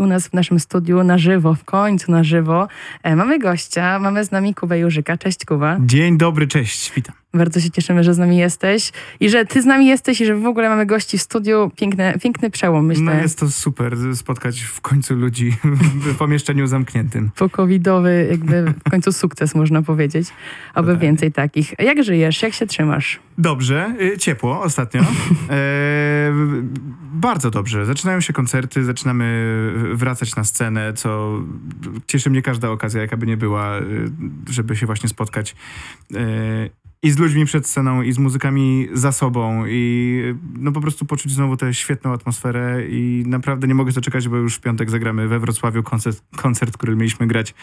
u nas w naszym studiu na żywo, w końcu na żywo. E, mamy gościa, mamy z nami Kubę Jurzyka. Cześć Kuba. Dzień dobry, cześć, witam. Bardzo się cieszymy, że z nami jesteś i że ty z nami jesteś i że w ogóle mamy gości w studiu. Piękny, piękny przełom, myślę. No jest to super spotkać w końcu ludzi w pomieszczeniu zamkniętym. Po covidowy jakby w końcu sukces można powiedzieć. Oby tak. więcej takich. Jak żyjesz? Jak się trzymasz? Dobrze, y, ciepło ostatnio. E, bardzo dobrze. Zaczynają się koncerty, zaczynamy wracać na scenę, co cieszy mnie każda okazja, jaka by nie była, y, żeby się właśnie spotkać e, i z ludźmi przed sceną, i z muzykami za sobą, i no po prostu poczuć znowu tę świetną atmosferę i naprawdę nie mogę zaczekać, bo już w piątek zagramy we Wrocławiu koncert, koncert który mieliśmy grać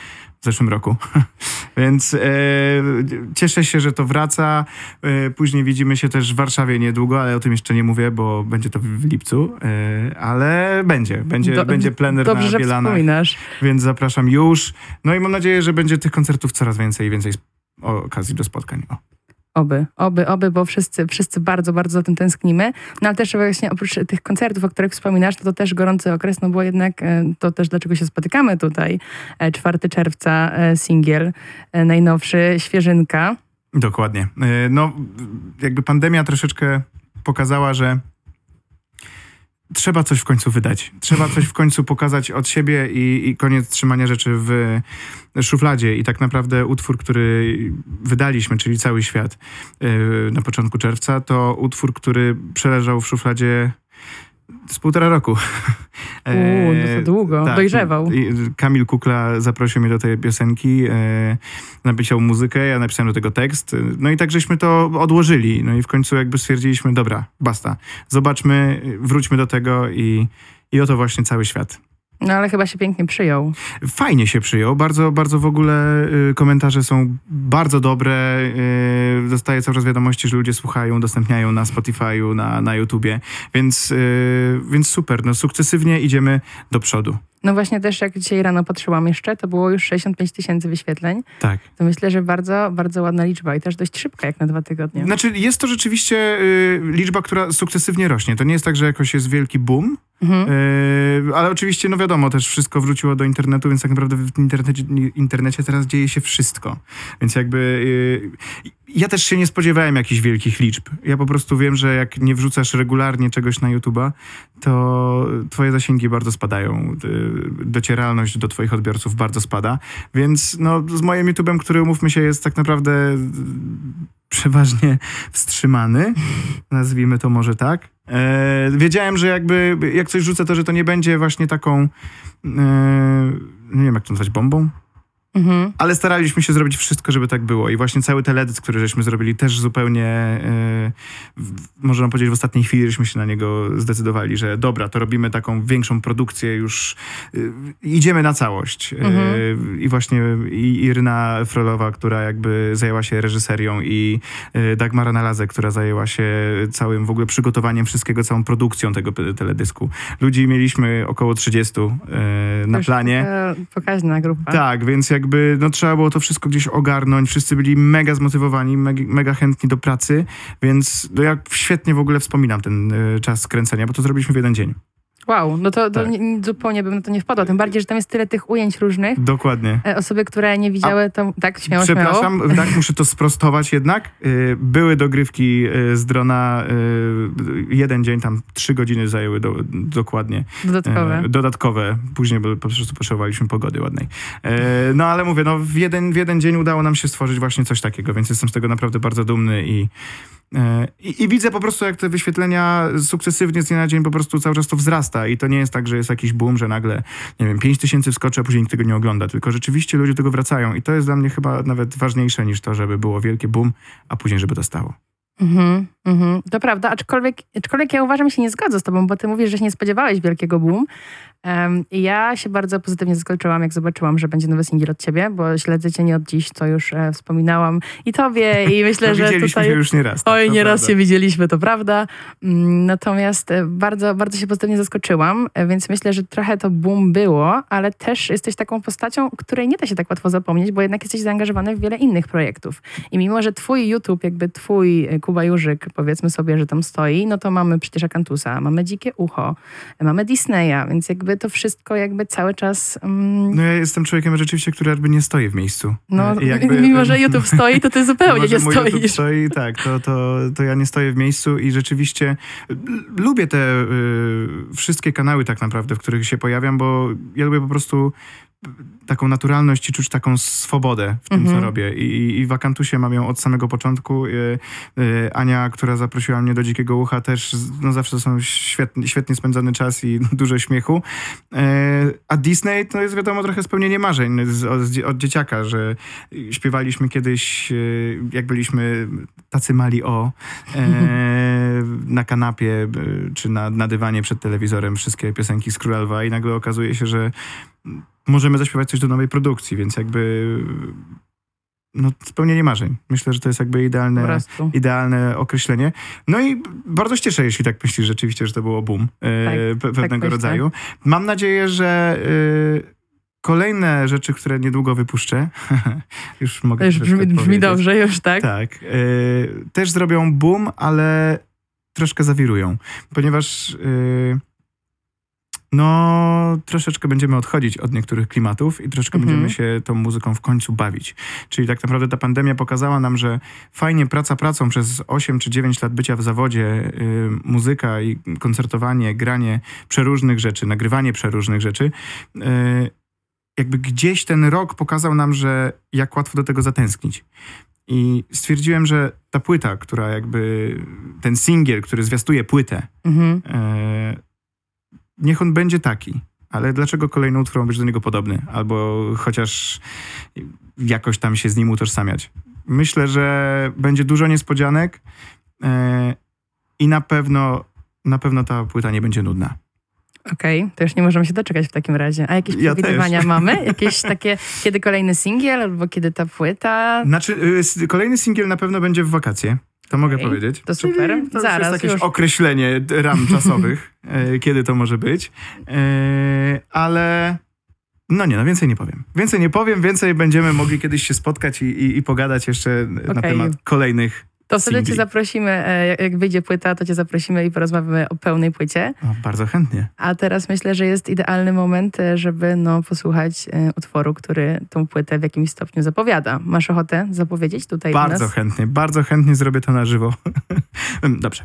w zeszłym roku. Więc e, cieszę się, że to wraca. E, później widzimy się też w Warszawie niedługo, ale o tym jeszcze nie mówię, bo będzie to w lipcu, e, ale będzie, będzie, Do, będzie plener dobrze, na Bielanach. Wspominasz. Więc zapraszam już. No i mam nadzieję, że będzie tych koncertów coraz więcej i więcej okazji do spotkań. O. Oby, oby, oby, bo wszyscy, wszyscy bardzo, bardzo za tym tęsknimy. No ale też właśnie oprócz tych koncertów, o których wspominasz, to, to też gorący okres, no bo jednak e, to też dlaczego się spotykamy tutaj. 4 e, czerwca, e, singiel, najnowszy, świeżynka. Dokładnie. No jakby pandemia troszeczkę pokazała, że trzeba coś w końcu wydać. Trzeba coś w końcu pokazać od siebie i, i, koniec trzymania rzeczy w szufladzie. I tak naprawdę utwór, który wydaliśmy, czyli Cały Świat yy, na początku czerwca, to utwór, który przeleżał w szufladzie z półtora roku. Uuu, no to długo, tak, dojrzewał. Kamil Kukla zaprosił mnie do tej piosenki, e, napisał muzykę, ja napisałem do tego tekst, no i tak żeśmy to odłożyli, no i w końcu jakby stwierdziliśmy, dobra, basta, zobaczmy, wróćmy do tego i, i oto właśnie cały świat. No ale chyba się pięknie przyjął. Fajnie się przyjął. Bardzo, bardzo w ogóle y, komentarze są bardzo dobre. Y, dostaję coraz wiadomości, że ludzie słuchają, udostępniają na Spotify'u, na, na YouTubie. Więc, y, więc super. No, sukcesywnie idziemy do przodu. No właśnie też jak dzisiaj rano patrzyłam jeszcze, to było już 65 tysięcy wyświetleń. Tak. To myślę, że bardzo, bardzo ładna liczba i też dość szybka jak na dwa tygodnie. Znaczy jest to rzeczywiście y, liczba, która sukcesywnie rośnie. To nie jest tak, że jakoś jest wielki boom, mhm. y, ale oczywiście no wiadomo, też wszystko wróciło do internetu, więc tak naprawdę w internecie, internecie teraz dzieje się wszystko. Więc jakby y, ja też się nie spodziewałem jakichś wielkich liczb. Ja po prostu wiem, że jak nie wrzucasz regularnie czegoś na YouTube'a, to twoje zasięgi bardzo spadają. Docieralność do twoich odbiorców bardzo spada. Więc no, z moim YouTube'em, który umówmy się jest tak naprawdę przeważnie wstrzymany, nazwijmy to może tak. E, wiedziałem, że jakby jak coś rzucę, to że to nie będzie właśnie taką, e, nie wiem jak to nazwać, bombą? Mhm. Ale staraliśmy się zrobić wszystko, żeby tak było. I właśnie cały teledysk, który żeśmy zrobili, też zupełnie, yy, można powiedzieć, w ostatniej chwili żeśmy się na niego zdecydowali, że dobra, to robimy taką większą produkcję, już yy, idziemy na całość. E, mhm. I właśnie i Iryna Frolowa, która jakby zajęła się reżyserią i Dagmara Nalazek, która zajęła się całym w ogóle przygotowaniem wszystkiego, całą produkcją tego teledysku. Ludzi mieliśmy około 30 na planie. Pokaźna grupa. Tak, więc jakby jakby no, trzeba było to wszystko gdzieś ogarnąć. Wszyscy byli mega zmotywowani, mega, mega chętni do pracy, więc no, ja świetnie w ogóle wspominam ten y, czas skręcenia, bo to zrobiliśmy w jeden dzień. Wow, no to, to tak. nie, zupełnie bym na to nie wpadła. Tym bardziej, że tam jest tyle tych ujęć różnych. Dokładnie. E, osoby, które nie widziały, to tak, śmiało, Przepraszam, śmiało. tak, muszę to sprostować jednak. Y, były dogrywki y, z drona jeden dzień, tam trzy godziny zajęły do, dokładnie. Dodatkowe. Dodatkowe. Później po prostu potrzebowaliśmy pogody ładnej. No ale mówię, no w jeden, w jeden dzień udało nam się stworzyć właśnie coś takiego, więc jestem z tego naprawdę bardzo dumny i E, I, I, widzę po prostu, jak te wyświetlenia sukcesywnie z dnia na dzień po prostu cały czas to wzrasta. I to nie jest tak, że jest jakiś boom, że nagle, nie wiem, 5 tysięcy wskoczy, a później nikt tego nie ogląda. Tylko rzeczywiście ludzie do tego wracają. I to jest dla mnie chyba nawet ważniejsze niż to, żeby było wielkie boom, a później, żeby to stało. Mhm, mhm. To prawda, aczkolwiek, aczkolwiek ja uważam, że się nie zgodzę z tobą, bo ty mówisz, że się nie spodziewałeś wielkiego boom. Um, ja się bardzo pozytywnie zaskoczyłam, jak zobaczyłam, że będzie nowy singiel od ciebie, bo śledzę cię nie od dziś, to już e, wspominałam i tobie i myślę, no, że widzieliśmy tutaj... już nie raz. Tak, Oj, nie raz się widzieliśmy, to prawda. Mm, natomiast e, bardzo, bardzo się pozytywnie zaskoczyłam, e, więc myślę, że trochę to boom było, ale też jesteś taką postacią, której nie da się tak łatwo zapomnieć, bo jednak jesteś zaangażowany w wiele innych projektów. I mimo, że twój YouTube, jakby twój e, Kuba Jurzyk, powiedzmy sobie, że tam stoi, no to mamy przecież Akantusa, mamy Dzikie Ucho, mamy Disneya, więc jakby to wszystko jakby cały czas... Um... No ja jestem człowiekiem rzeczywiście, który jakby nie stoi w miejscu. No, jakby, mimo że YouTube stoi, to ty zupełnie nie stoisz. YouTube stoi, tak, to, to, to ja nie stoję w miejscu i rzeczywiście lubię te y, wszystkie kanały tak naprawdę, w których się pojawiam, bo ja lubię po prostu taką naturalność i czuć taką swobodę w tym, co mhm. robię. I, I w Akantusie mam ją od samego początku. Y, y, Ania, która zaprosiła mnie do Dzikiego Ucha, też no, zawsze to są świetnie, świetnie spędzony czas i dużo śmiechu. Y, a Disney to jest wiadomo trochę spełnienie marzeń od, od, dzieciaka, że śpiewaliśmy kiedyś, y, jak byliśmy tacy mali o, na kanapie czy na, na dywanie przed telewizorem wszystkie piosenki z Królelwa i nagle okazuje się, że możemy zaśpiewać coś do nowej produkcji, więc jakby no, spełnienie marzeń. Myślę, że to jest jakby idealne, idealne określenie. No i bardzo się cieszę, jeśli tak myślisz rzeczywiście, że to było boom e, tak, pe pewnego tak rodzaju. Mam nadzieję, że e, kolejne rzeczy, które niedługo wypuszczę, już mogę już brzmi, brzmi dobrze, już tak? Tak. E, też zrobią boom, ale troszkę zawirują, ponieważ no troszeczkę będziemy odchodzić od niektórych klimatów i troszeczkę mhm. będziemy się tą muzyką w końcu bawić. Czyli tak naprawdę ta pandemia pokazała nam, że fajnie praca pracą przez 8 czy 9 lat bycia w zawodzie, y, muzyka i koncertowanie, granie przeróżnych rzeczy, nagrywanie przeróżnych rzeczy, y, jakby gdzieś ten rok pokazał nam, że jak łatwo do tego zatęsknić. I stwierdziłem, że ta płyta, która jakby, ten singiel, który zwiastuje płytę, mhm. y, niech on będzie taki. Ale dlaczego kolejny utwór ma być do niego podobny? Albo chociaż jakoś tam się z nim utożsamiać. Myślę, że będzie dużo niespodzianek yy, i na pewno, na pewno ta płyta nie będzie nudna. Okej, okay, to już nie możemy się doczekać w takim razie. A jakieś ja przewidywania mamy? Jakieś takie, kiedy kolejny singiel albo kiedy ta płyta? Znaczy, yy, kolejny singiel na pewno będzie w wakacje. To mogę okay, powiedzieć. To super. to Zaraz, jest jakieś już. określenie ram czasowych, e, kiedy to może być. E, ale no nie, no więcej nie powiem. Więcej nie powiem, więcej będziemy mogli kiedyś się spotkać i, i, i pogadać jeszcze okay. na temat kolejnych to wtedy cię zaprosimy, e, jak wyjdzie płyta, to cię zaprosimy i porozmawiamy o pełnej płycie. O, bardzo chętnie. A teraz myślę, że jest idealny moment, e, żeby no, posłuchać e, utworu, który tą płytę w jakimś stopniu zapowiada. Masz ochotę zapowiedzieć tutaj Bardzo chętnie, bardzo chętnie zrobię to na żywo. Dobrze.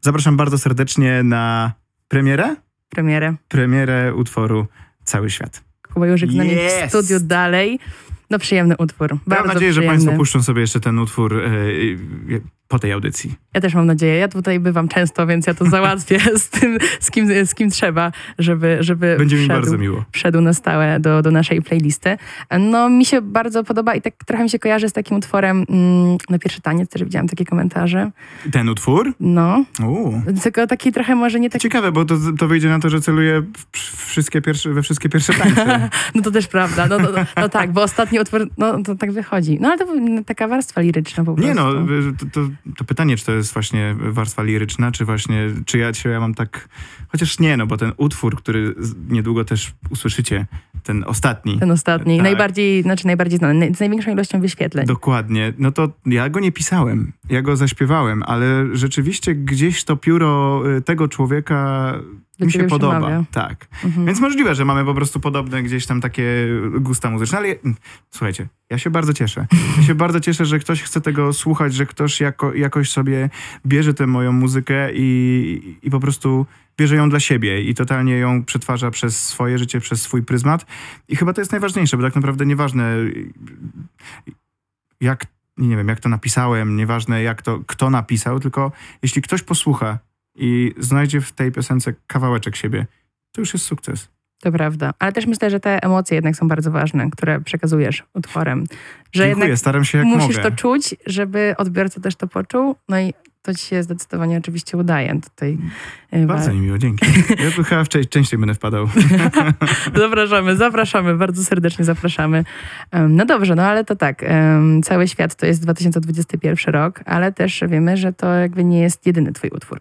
Zapraszam bardzo serdecznie na premierę? Premierę. Premierę utworu Cały Świat. Kuba Jurzyk z w studiu dalej. No przyjemny utwór. Mam nadzieję, przyjemny. że Państwo puszczą sobie jeszcze ten utwór yy, po tej audycji. Ja też mam nadzieję. Ja tutaj bywam często, więc ja to załatwię z tym, z kim, z kim trzeba, żeby, żeby Będzie wszedł, mi bardzo miło. wszedł na stałe do, do naszej playlisty. No mi się bardzo podoba i tak trochę mi się kojarzy z takim utworem mm, na pierwszy taniec, też widziałam takie komentarze. Ten utwór? No. Tylko taki trochę może nie tak... Ciekawe, bo to, to wyjdzie na to, że celuje wszystkie pierwsze, we wszystkie pierwsze tańce. no to też prawda. No, no, no, no, tak, bo ostatni utwór, no to tak wychodzi. No ale to taka warstwa liryczna po prostu. Nie no, to, to, to pytanie, czy to jest właśnie warstwa liryczna, czy właśnie, czy ja, czy ja mam tak... Chociaż nie, no bo ten utwór, który niedługo też usłyszycie, ten ostatni. Ten ostatni, tak. najbardziej, znaczy najbardziej znany, z największą ilością wyświetleń. Dokładnie. No to ja go nie pisałem, ja go zaśpiewałem, ale rzeczywiście gdzieś to pióro y, tego człowieka mi się podoba. Przemawia. Tak. Mhm. Więc możliwe, że mamy po prostu podobne gdzieś tam takie gusta muzyczne, ale słuchajcie, ja się bardzo cieszę. Ja się bardzo cieszę, że ktoś chce tego słuchać, że ktoś jako, jakoś sobie bierze tę moją muzykę i, i po prostu bierze ją dla siebie i totalnie ją przetwarza przez swoje życie, przez swój pryzmat. I chyba to jest najważniejsze, bo tak naprawdę nieważne jak, nie wiem, jak to napisałem, nieważne jak to, kto napisał, tylko jeśli ktoś posłucha i znajdzie w tej piosence kawałeczek siebie, to już jest sukces. To prawda. Ale też myślę, że te emocje jednak są bardzo ważne, które przekazujesz utworem. Że Dziękuję, staram się jak musisz mogę. to czuć, żeby odbiorca też to poczuł. No i to ci się zdecydowanie oczywiście udaje. Tutaj, e, bardzo mi miło, dzięki. Ja tu chyba częściej będę wpadał. zapraszamy, zapraszamy, bardzo serdecznie zapraszamy. No dobrze, no ale to tak, cały świat to jest 2021 rok, ale też wiemy, że to jakby nie jest jedyny twój utwór.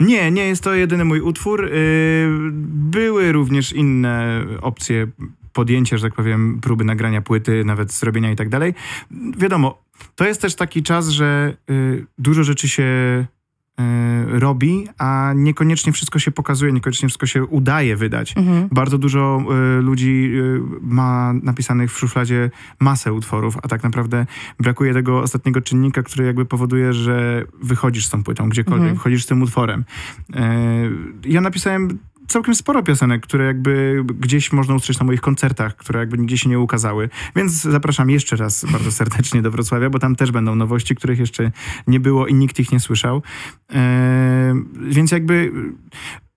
Nie, nie jest to jedyny mój utwór. Y, były również inne opcje podjęcia, że tak powiem, próby nagrania płyty, nawet zrobienia i tak dalej. Wiadomo, to jest też taki czas, że y, dużo rzeczy się y, robi, a niekoniecznie wszystko się pokazuje, niekoniecznie wszystko się udaje wydać. Mhm. Bardzo dużo y, ludzi y, ma napisanych w szufladzie masę utworów, a tak naprawdę brakuje tego ostatniego czynnika, który jakby powoduje, że wychodzisz z tą płytą, gdziekolwiek, mhm. wchodzisz z tym utworem. ja napisałem całkiem sporo piosenek, które jakby gdzieś można usłyszeć na moich koncertach, które jakby nigdzie się nie ukazały. Więc zapraszam jeszcze raz bardzo serdecznie do Wrocławia, bo tam też będą nowości, których jeszcze nie było i nikt ich nie słyszał. Eee, więc jakby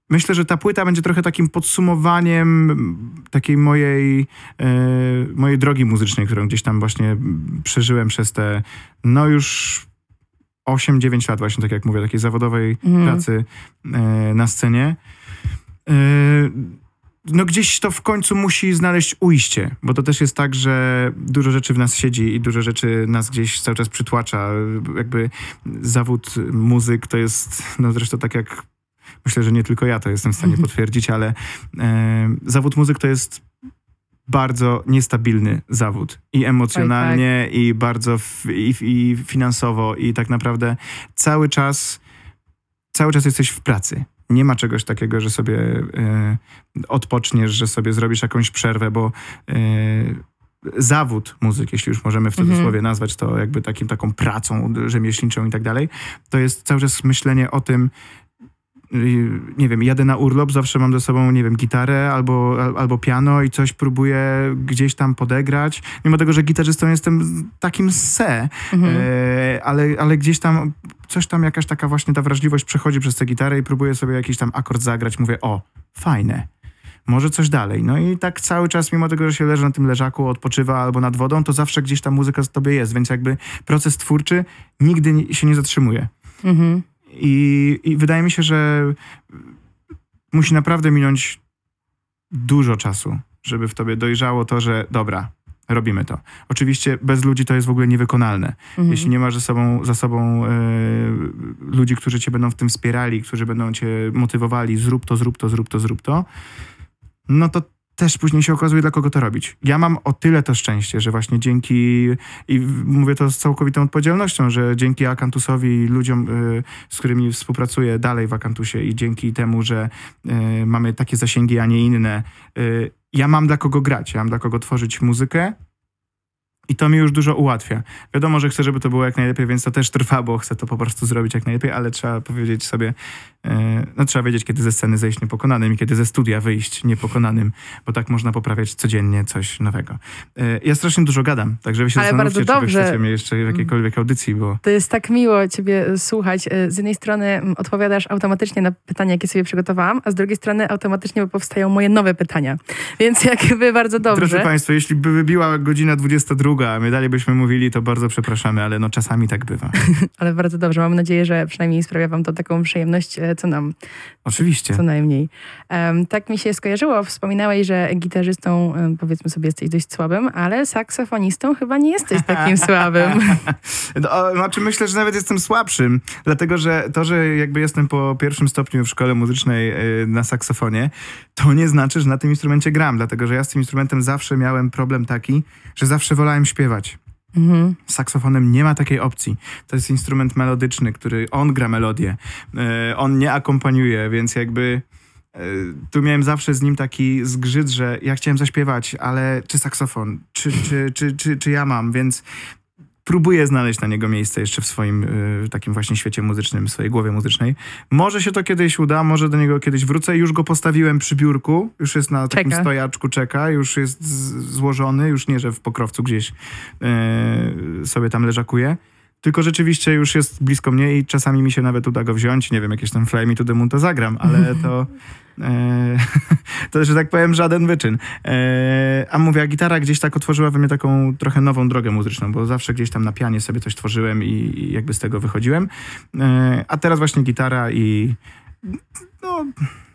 myślę, że ta płyta będzie trochę takim podsumowaniem takiej mojej, e, mojej drogi muzycznej, którą gdzieś tam właśnie przeżyłem przez te, no już 8-9 lat właśnie, tak jak mówię, takiej zawodowej mm. pracy e, na scenie. Yy, no gdzieś to w końcu musi znaleźć ujście, bo to też jest tak, że dużo rzeczy w nas siedzi i dużo rzeczy nas gdzieś cały czas przytłacza. Jakby zawód muzyk to jest, no zresztą tak jak myślę, że nie tylko ja to jestem w stanie potwierdzić, ale e, zawód muzyk to jest bardzo niestabilny zawód i emocjonalnie, Oj, tak. i bardzo i, i finansowo, i tak naprawdę cały czas, cały czas jesteś w pracy nie ma czegoś takiego, że sobie y, odpoczniesz, że sobie zrobisz jakąś przerwę, bo y, zawód muzyk, jeśli już możemy w cudzysłowie mhm. nazwać to jakby takim, taką pracą rzemieślniczą i tak dalej, to jest cały czas myślenie o tym, nie wiem, jadę na urlop, zawsze mam ze sobą, nie wiem, gitarę albo, albo piano i coś próbuję gdzieś tam podegrać. Mimo tego, że gitarzystą jestem takim se, mhm. e, ale, ale gdzieś tam coś tam, jakaś taka właśnie ta wrażliwość przechodzi przez tę gitarę i próbuję sobie jakiś tam akord zagrać. Mówię, o, fajne. Może coś dalej. No i tak cały czas, mimo tego, że się leży na tym leżaku, odpoczywa albo nad wodą, to zawsze gdzieś ta muzyka z tobie jest, więc jakby proces twórczy nigdy się nie zatrzymuje. Mhm. I, I wydaje mi się, że musi naprawdę minąć dużo czasu, żeby w tobie dojrzało to, że dobra, robimy to. Oczywiście bez ludzi to jest w ogóle niewykonalne. Mhm. Jeśli nie masz za sobą, za sobą e, ludzi, którzy cię będą w tym wspierali, którzy będą cię motywowali, zrób to, zrób to, zrób to, zrób to, no to też później się okazuje, dla kogo to robić. Ja mam o tyle to szczęście, że właśnie dzięki, i mówię to z całkowitą odpowiedzialnością, że dzięki Akantusowi, ludziom, y, z którymi współpracuję dalej w Akantusie i dzięki temu, że y, mamy takie zasięgi, a nie inne, y, ja mam dla kogo grać, ja mam dla kogo tworzyć muzykę, i to mi już dużo ułatwia. Wiadomo, że chcę, żeby to było jak najlepiej, więc to też trwa, bo chcę to po prostu zrobić jak najlepiej, ale trzeba powiedzieć sobie, e, no trzeba wiedzieć, kiedy ze sceny zejść niepokonanym i kiedy ze studia wyjść niepokonanym, bo tak można poprawiać codziennie coś nowego. E, ja strasznie dużo gadam, także wy się ale zastanówcie, czy dobrze. wy chcecie mnie jeszcze w jakiejkolwiek audycji, bo... To jest tak miło ciebie słuchać. E, z jednej strony odpowiadasz automatycznie na pytania, jakie sobie przygotowałam, a z drugiej strony automatycznie powstają moje nowe pytania. Więc jakby bardzo dobrze. Drodzy Państwo, jeśli by wybiła godzina 22, długa, a my dalej byśmy mówili, to bardzo przepraszamy, ale no czasami tak bywa. ale bardzo dobrze. Mam nadzieję, że przynajmniej sprawia wam to taką przyjemność, e, co nam. Oczywiście. Co najmniej. Um, tak mi się skojarzyło. Wspominałeś, że gitarzystą, powiedzmy sobie, jesteś dość słabym, ale saksofonistą chyba nie jesteś takim słabym. no, znaczy myślę, że nawet jestem słabszym, dlatego że to, że jakby jestem po pierwszym stopniu w szkole muzycznej y, na saksofonie, to nie znaczy, że na tym instrumencie gram, dlatego że ja z tym instrumentem zawsze miałem problem taki, że zawsze wolałem śpiewać. Mhm. Saksofonem nie ma takiej opcji. To jest instrument melodyczny, który on gra melodię. E, on nie akompaniuje, więc jakby e, tu miałem zawsze z nim taki zgrzyt, że ja chciałem zaśpiewać, ale czy saksofon, czy, czy, czy, czy, czy ja mam, więc próbuję znaleźć na niego miejsce jeszcze w swoim y, takim właśnie świecie muzycznym, w swojej głowie muzycznej. Może się to kiedyś uda, może do niego kiedyś wrócę. Już go postawiłem przy biurku, już jest na takim czeka. stojaczku, czeka, już jest złożony, już nie, że w pokrowcu gdzieś y, sobie tam leżakuje. Tylko rzeczywiście już jest blisko mnie i czasami mi się nawet uda go wziąć. Nie wiem, jakieś tam Fly Me to the Moon to zagram, ale to, to że tak powiem, żaden wyczyn. E, a mówię, a gitara gdzieś tak otworzyła we mnie taką trochę nową drogę muzyczną, bo zawsze gdzieś tam na pianie sobie coś tworzyłem i, jakby z tego wychodziłem. E, a teraz właśnie gitara i no,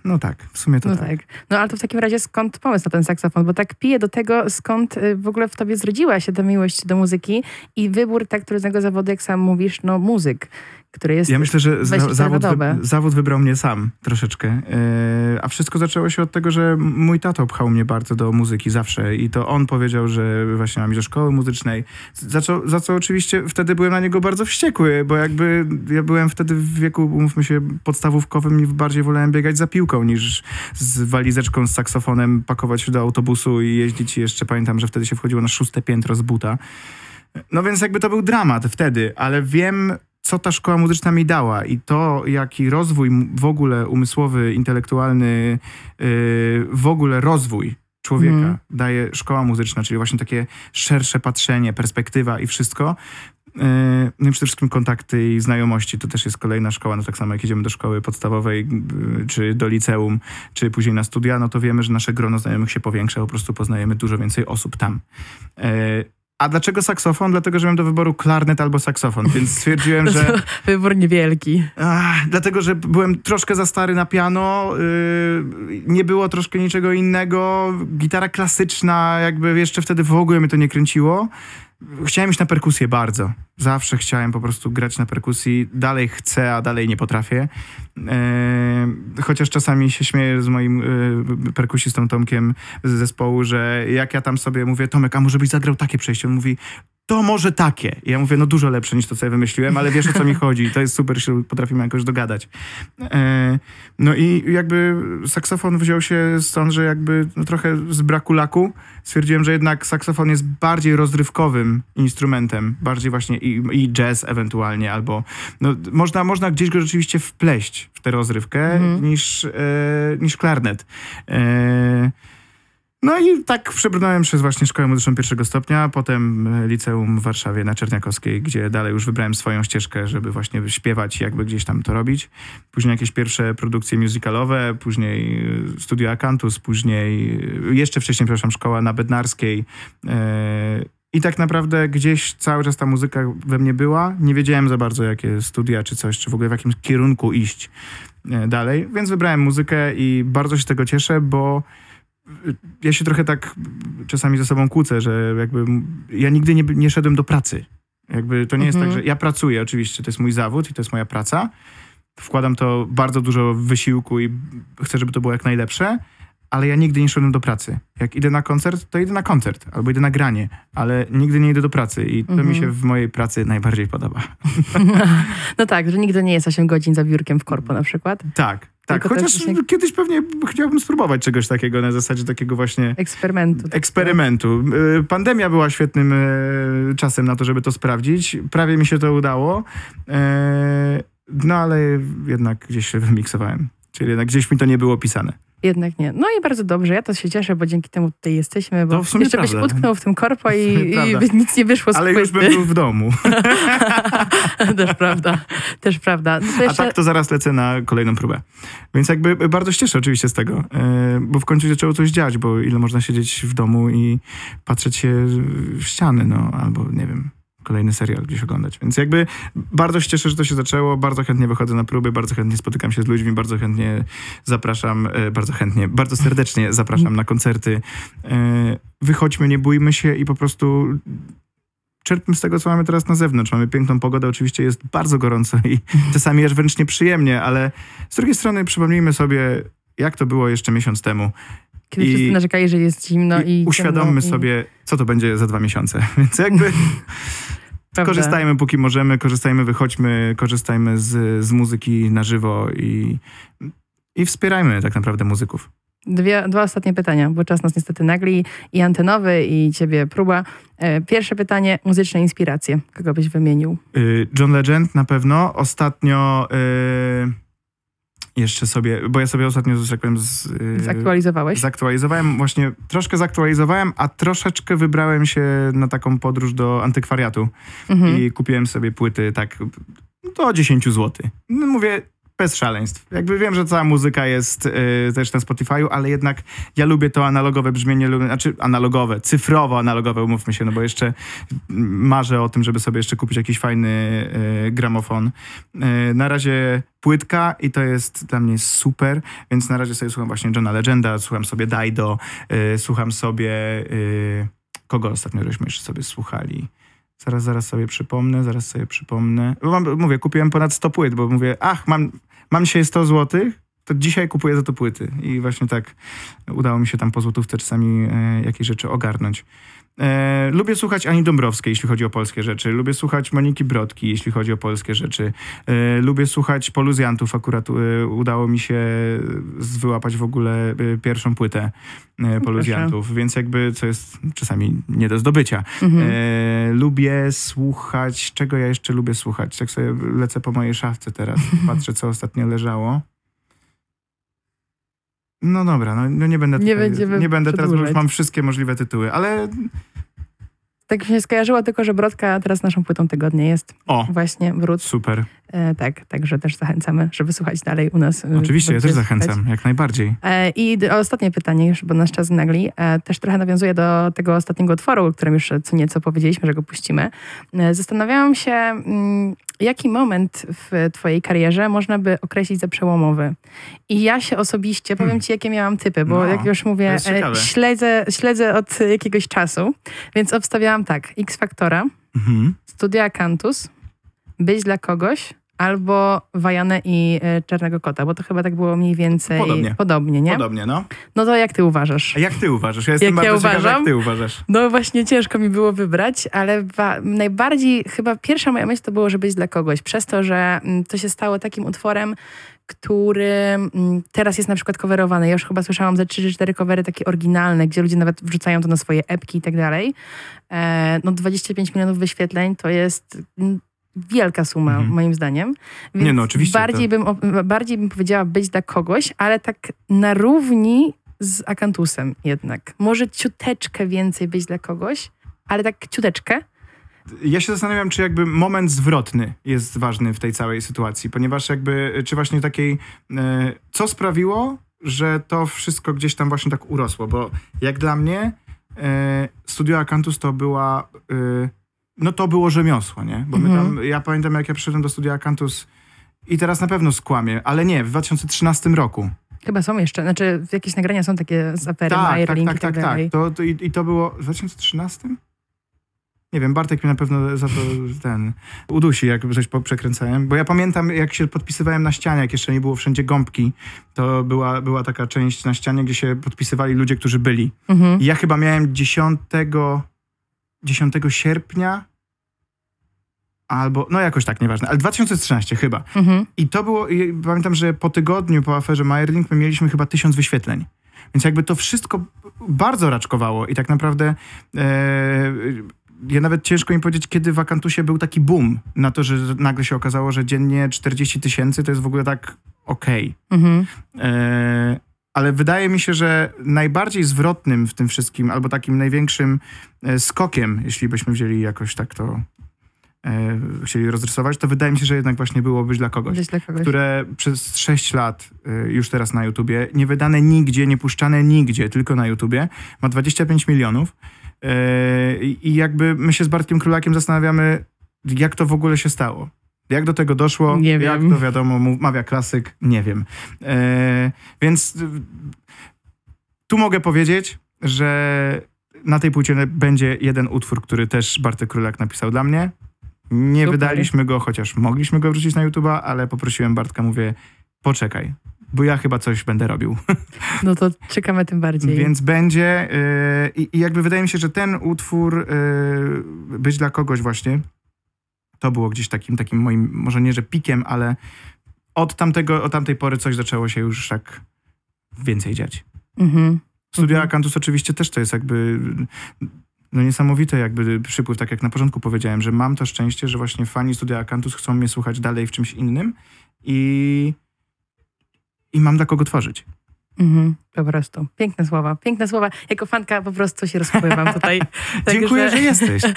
No tak, w sumie to no tak. tak. No ale to w takim razie skąd pomysł na ten saksofon? Bo tak piję do tego, skąd y, w ogóle w tobie zrodziła się ta miłość do muzyki i wybór tak trudnego zawodu, jak sam mówisz, no muzyk który jest. Ja myślę, że za, zawód, wy, zawód wybrał mnie sam troszeczkę. Yy, a wszystko zaczęło się od tego, że mój tato pchał mnie bardzo do muzyki zawsze i to on powiedział, że właśnie mam iść do szkoły muzycznej. Za co, za co oczywiście wtedy byłem na niego bardzo wściekły, bo jakby ja byłem wtedy w wieku, umówmy się, podstawówkowym i bardziej wolałem biegać za piłką niż z walizeczką z saksofonem pakować się do autobusu i jeździć. I jeszcze pamiętam, że wtedy się wchodziło na szóste piętro z buta. No więc jakby to był dramat wtedy, ale wiem co ta szkoła muzyczna mi dała i to, jaki rozwój w ogóle umysłowy, intelektualny, yy, w ogóle rozwój człowieka mm. daje szkoła muzyczna, czyli właśnie takie szersze patrzenie, perspektywa i wszystko. Yy, no i przede wszystkim kontakty i znajomości. To też jest kolejna szkoła. No tak samo jak idziemy do szkoły podstawowej, yy, czy do liceum, czy później na studia, no to wiemy, że nasze grono znajomych się powiększa, po prostu poznajemy dużo więcej osób tam. A dlaczego saksofon? Dlatego, że miałem do wyboru klarnet albo saksofon, więc stwierdziłem, że... Wybór niewielki. Ach, dlatego, że byłem troszkę za stary na piano, yy, nie było troszkę niczego innego, gitara klasyczna, jakby jeszcze wtedy w ogóle mnie to nie kręciło. Chciałem iść na perkusję bardzo. Zawsze chciałem po prostu grać na perkusji. Dalej chcę, a dalej nie potrafię. E, chociaż czasami się śmieję z moim e, perkusistą Tomkiem z zespołu, że jak ja tam sobie mówię, Tomek, a może byś zagrał takie przejście? On mówi, to może takie. I ja mówię, no dużo lepsze niż to, co ja wymyśliłem, ale wiesz o co mi chodzi. To jest super, że potrafimy jakoś dogadać. E, no i jakby saksofon wziął się stąd, że jakby no trochę z braku laku stwierdziłem, że jednak saksofon jest bardziej rozrywkowym instrumentem, bardziej właśnie i, i jazz ewentualnie, albo no, można, można gdzieś go rzeczywiście wpleść w tę rozrywkę mhm. niż, e, niż klarnet. E, no i tak przebrnąłem przez właśnie szkołę muzyczną pierwszego stopnia, potem e, liceum w Warszawie na Czerniakowskiej, gdzie dalej już wybrałem swoją ścieżkę, żeby właśnie śpiewać i jakby gdzieś tam to robić. Później jakieś pierwsze produkcje musicalowe, później e, studio Akantus, później e, jeszcze wcześniej, przepraszam, szkoła na Bednarskiej. I tak naprawdę gdzieś cały czas ta muzyka we mnie była. Nie wiedziałem za bardzo, jakie studia czy coś, czy w ogóle w jakim kierunku iść dalej, więc wybrałem muzykę i bardzo się tego cieszę, bo ja się trochę tak czasami ze sobą kłócę, że jakby ja nigdy nie, nie szedłem do pracy. Jakby to nie mhm. jest tak, mhm. że ja pracuję oczywiście, to jest mój zawód i to jest moja praca. Wkładam to bardzo dużo wysiłku i chcę, żeby to było jak najlepsze, ale ja nigdy nie szedłem do pracy. Jak idę na koncert, to idę na koncert albo idę na granie, ale nigdy nie idę do pracy i to mhm. mi się w mojej pracy najbardziej podoba. No tak, że nigdy nie jest 8 godzin za biurkiem w korpo na przykład. Tak, tak, Tylko chociaż kiedyś pewnie chciałbym spróbować czegoś takiego na zasadzie takiego właśnie... Eksperymentu. Eksperymentu. Y, pandemia była świetnym y, czasem na to, żeby to sprawdzić. Prawie mi się to udało. Y, no ale jednak gdzieś się wymiksowałem. Czyli jednak gdzieś mi to nie było pisane. Jednak nie. No i bardzo dobrze, ja to się cieszę, bo dzięki temu tutaj jesteśmy, bo w jeszcze prawda. byś utknął w tym korpo i, i nic nie wyszło z Ale już bym był w domu. Też prawda, też prawda. No jeszcze... A tak to zaraz lecę na kolejną próbę. Więc jakby bardzo się cieszę oczywiście z tego, e, bo w końcu zaczęło coś dziać, bo ile można siedzieć w domu i patrzeć się w ściany, no albo nie wiem, kolejny serial gdzieś oglądać. Więc jakby bardzo się cieszę, że to się zaczęło. Bardzo chętnie wychodzę na próby, bardzo chętnie spotykam się z ludźmi, bardzo chętnie zapraszam, e, bardzo chętnie, bardzo serdecznie zapraszam na koncerty. E, wychodźmy, nie bójmy się i po prostu czerpmy z tego, co mamy teraz na zewnątrz. Mamy piękną pogodę, oczywiście jest bardzo gorąco i czasami aż wręcz nieprzyjemnie, ale z drugiej strony przypomnijmy sobie, jak to było jeszcze miesiąc temu. Kiedy I, wszyscy narzekali, że jest zimno i... i uświadommy i... sobie, co to będzie za dwa miesiące. Więc jakby korzystajmy póki możemy, korzystajmy, wychodźmy, korzystajmy z, z muzyki na żywo i, i wspierajmy tak naprawdę muzyków. Dwie, dwa ostatnie pytania, bo czas nas niestety nagli i antenowy, i ciebie próba. E, pierwsze pytanie, muzyczne inspiracje. Kogo byś wymienił? Y, John Legend na pewno. Ostatnio... Y jeszcze sobie, bo ja sobie ostatnio, że tak powiem, z, yy, zaktualizowałeś? Zaktualizowałem, właśnie troszkę zaktualizowałem, a troszeczkę wybrałem się na taką podróż do antykwariatu mhm. i kupiłem sobie płyty tak do 10 zł. No mówię, bez szaleństw. Jakby wiem, że cała muzyka jest y, też na Spotify'u, ale jednak ja lubię to analogowe brzmienie, znaczy analogowe, cyfrowo analogowe, umówmy się, no bo jeszcze marzę o tym, żeby sobie jeszcze kupić jakiś fajny y, gramofon. Y, na razie płytka i to jest dla mnie super, więc na razie sobie słucham właśnie Johna Legenda, słucham sobie Dido, y, słucham sobie... Kogo ostatnio żeśmy jeszcze sobie słuchali? Zaraz, zaraz sobie przypomnę, zaraz sobie przypomnę. Bo mam, mówię, kupiłem ponad 100 płyt, bo mówię, ach, mam, mam dzisiaj 100 złotych, to dzisiaj kupuję za to płyty. I właśnie tak udało mi się tam po złotówce czasami e, jakieś rzeczy ogarnąć. E, lubię słuchać Ani Dąbrowskiej, jeśli chodzi o polskie rzeczy. Lubię słuchać Moniki Brodki, jeśli chodzi o polskie rzeczy. E, lubię słuchać poluzjantów. Akurat e, udało mi się wyłapać w ogóle e, pierwszą płytę e, poluzjantów, więc jakby, co jest czasami nie do zdobycia. Mhm. E, lubię słuchać, czego ja jeszcze lubię słuchać? Tak sobie lecę po mojej szafce teraz, patrzę, co ostatnio leżało. No dobra, no, no nie będę, nie, tutaj, nie będę teraz, bo już mam wszystkie możliwe tytuły, ale tak mi się skojarzyło tylko, że Brodka teraz naszą płytą tygodnia jest. O, właśnie wrót. Super. E, tak, także też zachęcamy, żeby słuchać dalej u nas. E, Oczywiście, ja też zachęcam, jak najbardziej. E, I ostatnie pytanie już, bo nasz czas nagli, też trochę nawiązuje do tego ostatniego utworu, o którym już co nieco powiedzieliśmy, że go puścimy. Zastanawiałam się, mm, jaki moment w twojej karierze można by określić za przełomowy? I ja się osobiście, powiem hmm. ci, jakie miałam typy, bo no, jak już mówię, śledzę, śledzę od jakiegoś czasu, więc obstawiałam tak, X Factora, mhm. Studia Cantus, Być dla kogoś, albo Wajanę i y, Czarnego Kota, bo to chyba tak było mniej więcej podobnie, podobnie nie? Podobnie, no. No to jak ty uważasz? A jak ty uważasz? Ja jestem jak bardzo ja uważam? ciekawa, jak ty uważasz. No właśnie ciężko mi było wybrać, ale najbardziej chyba pierwsza moja myśl to było, że być dla kogoś, przez to, że mm, to się stało takim utworem, który mm, teraz jest na przykład coverowany. Ja już chyba słyszałam ze 3 czy 4 covery takie oryginalne, gdzie ludzie nawet wrzucają to na swoje epki i tak dalej. E, no 25 milionów wyświetleń to jest mm, wielka suma, mhm. moim zdaniem. Więc Nie no, oczywiście. Bardziej, to... bym, bardziej bym powiedziała być dla kogoś, ale tak na równi z Akantusem jednak. Może ciuteczkę więcej być dla kogoś, ale tak ciuteczkę. Ja się zastanawiam, czy jakby moment zwrotny jest ważny w tej całej sytuacji, ponieważ jakby, czy właśnie takiej, e, co sprawiło, że to wszystko gdzieś tam właśnie tak urosło, bo jak dla mnie e, Studio Akantus to była e, no to było rzemiosło, nie? Bo my tam, mhm. ja pamiętam jak ja przyszedłem do studia Akantus i teraz na pewno skłamię, ale nie, w 2013 roku. Chyba są jeszcze, znaczy jakieś nagrania są takie z afery tak, tak, tak, tak, tak, to, to i, i, to było w 2013? Nie wiem, Bartek mnie na pewno za to ten udusi, jak coś przekręcałem. Bo ja pamiętam, jak się podpisywałem na ścianie, jak jeszcze nie było wszędzie gąbki, to była, była taka część na ścianie, gdzie się podpisywali ludzie, którzy byli. Mhm. I ja chyba miałem 10 10 sierpnia albo, no jakoś tak, nieważne, ale 2013 chyba. Mhm. I to było, i pamiętam, że po tygodniu po aferze Meyerling my mieliśmy chyba tysiąc wyświetleń. Więc jakby to wszystko bardzo raczkowało i tak naprawdę e, ja nawet ciężko mi powiedzieć, kiedy w Akantusie był taki boom na to, że nagle się okazało, że dziennie 40 tysięcy to jest w ogóle tak okej. Okay. Mhm. E, ale wydaje mi się, że najbardziej zwrotnym w tym wszystkim, albo takim największym e, skokiem, jeśli byśmy wzięli jakoś tak to e, chcieli rozrysować, to wydaje mi się, że jednak właśnie było być dla kogoś, być dla kogoś. które przez 6 lat e, już teraz na YouTubie, nie wydane nigdzie, nie puszczane nigdzie, tylko na YouTubie, ma 25 milionów i jakby my się z Bartkiem Królakiem zastanawiamy, jak to w ogóle się stało. Jak do tego doszło? Nie jak wiem. to wiadomo, mawia klasyk? Nie wiem. E, więc tu mogę powiedzieć, że na tej płycie będzie jeden utwór, który też Bartek Królak napisał dla mnie. Nie Super. wydaliśmy go, chociaż mogliśmy go wrzucić na YouTube'a, ale poprosiłem Bartka, mówię, poczekaj, bo ja chyba coś będę robił. No to czekamy tym bardziej. Więc będzie yy, i jakby wydaje mi się, że ten utwór yy, być dla kogoś właśnie, to było gdzieś takim, takim moim, może nie, że pikiem, ale od, tamtego, od tamtej pory coś zaczęło się już tak więcej dziać. Mhm. Studia mhm. Akantus oczywiście też to jest jakby no niesamowity jakby przypływ, tak jak na początku powiedziałem, że mam to szczęście, że właśnie fani Studia Akantus chcą mnie słuchać dalej w czymś innym i, i mam dla kogo tworzyć. Mhm, po prostu. Piękne słowa. Piękne słowa. Jako fanka po prostu się rozpływam tutaj. Dziękuję, że... że jesteś.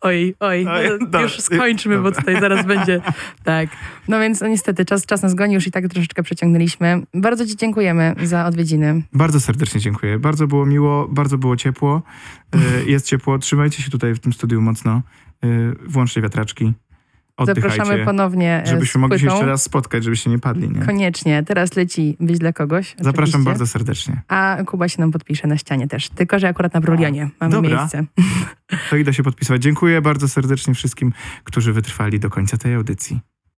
Oj, oj, no, już skończmy, bo tutaj zaraz będzie. Tak. No więc no niestety czas, czas nas goni, już i tak troszeczkę przeciągnęliśmy. Bardzo Ci dziękujemy za odwiedziny. Bardzo serdecznie dziękuję. Bardzo było miło, bardzo było ciepło. E, jest ciepło. Trzymajcie się tutaj w tym studiu mocno. E, włączcie wiatraczki. Zapraszamy ponownie. E, żebyśmy mogli się jeszcze raz spotkać, żebyście nie padli. Nie? Koniecznie. Teraz leci Być dla kogoś. Zapraszam oczywiście. bardzo serdecznie. A Kuba się nam podpisze na ścianie też. Tylko, że akurat na Brolionie mamy Dobra. miejsce. To idę się podpisywać. Dziękuję bardzo serdecznie wszystkim, którzy wytrwali do końca tej audycji.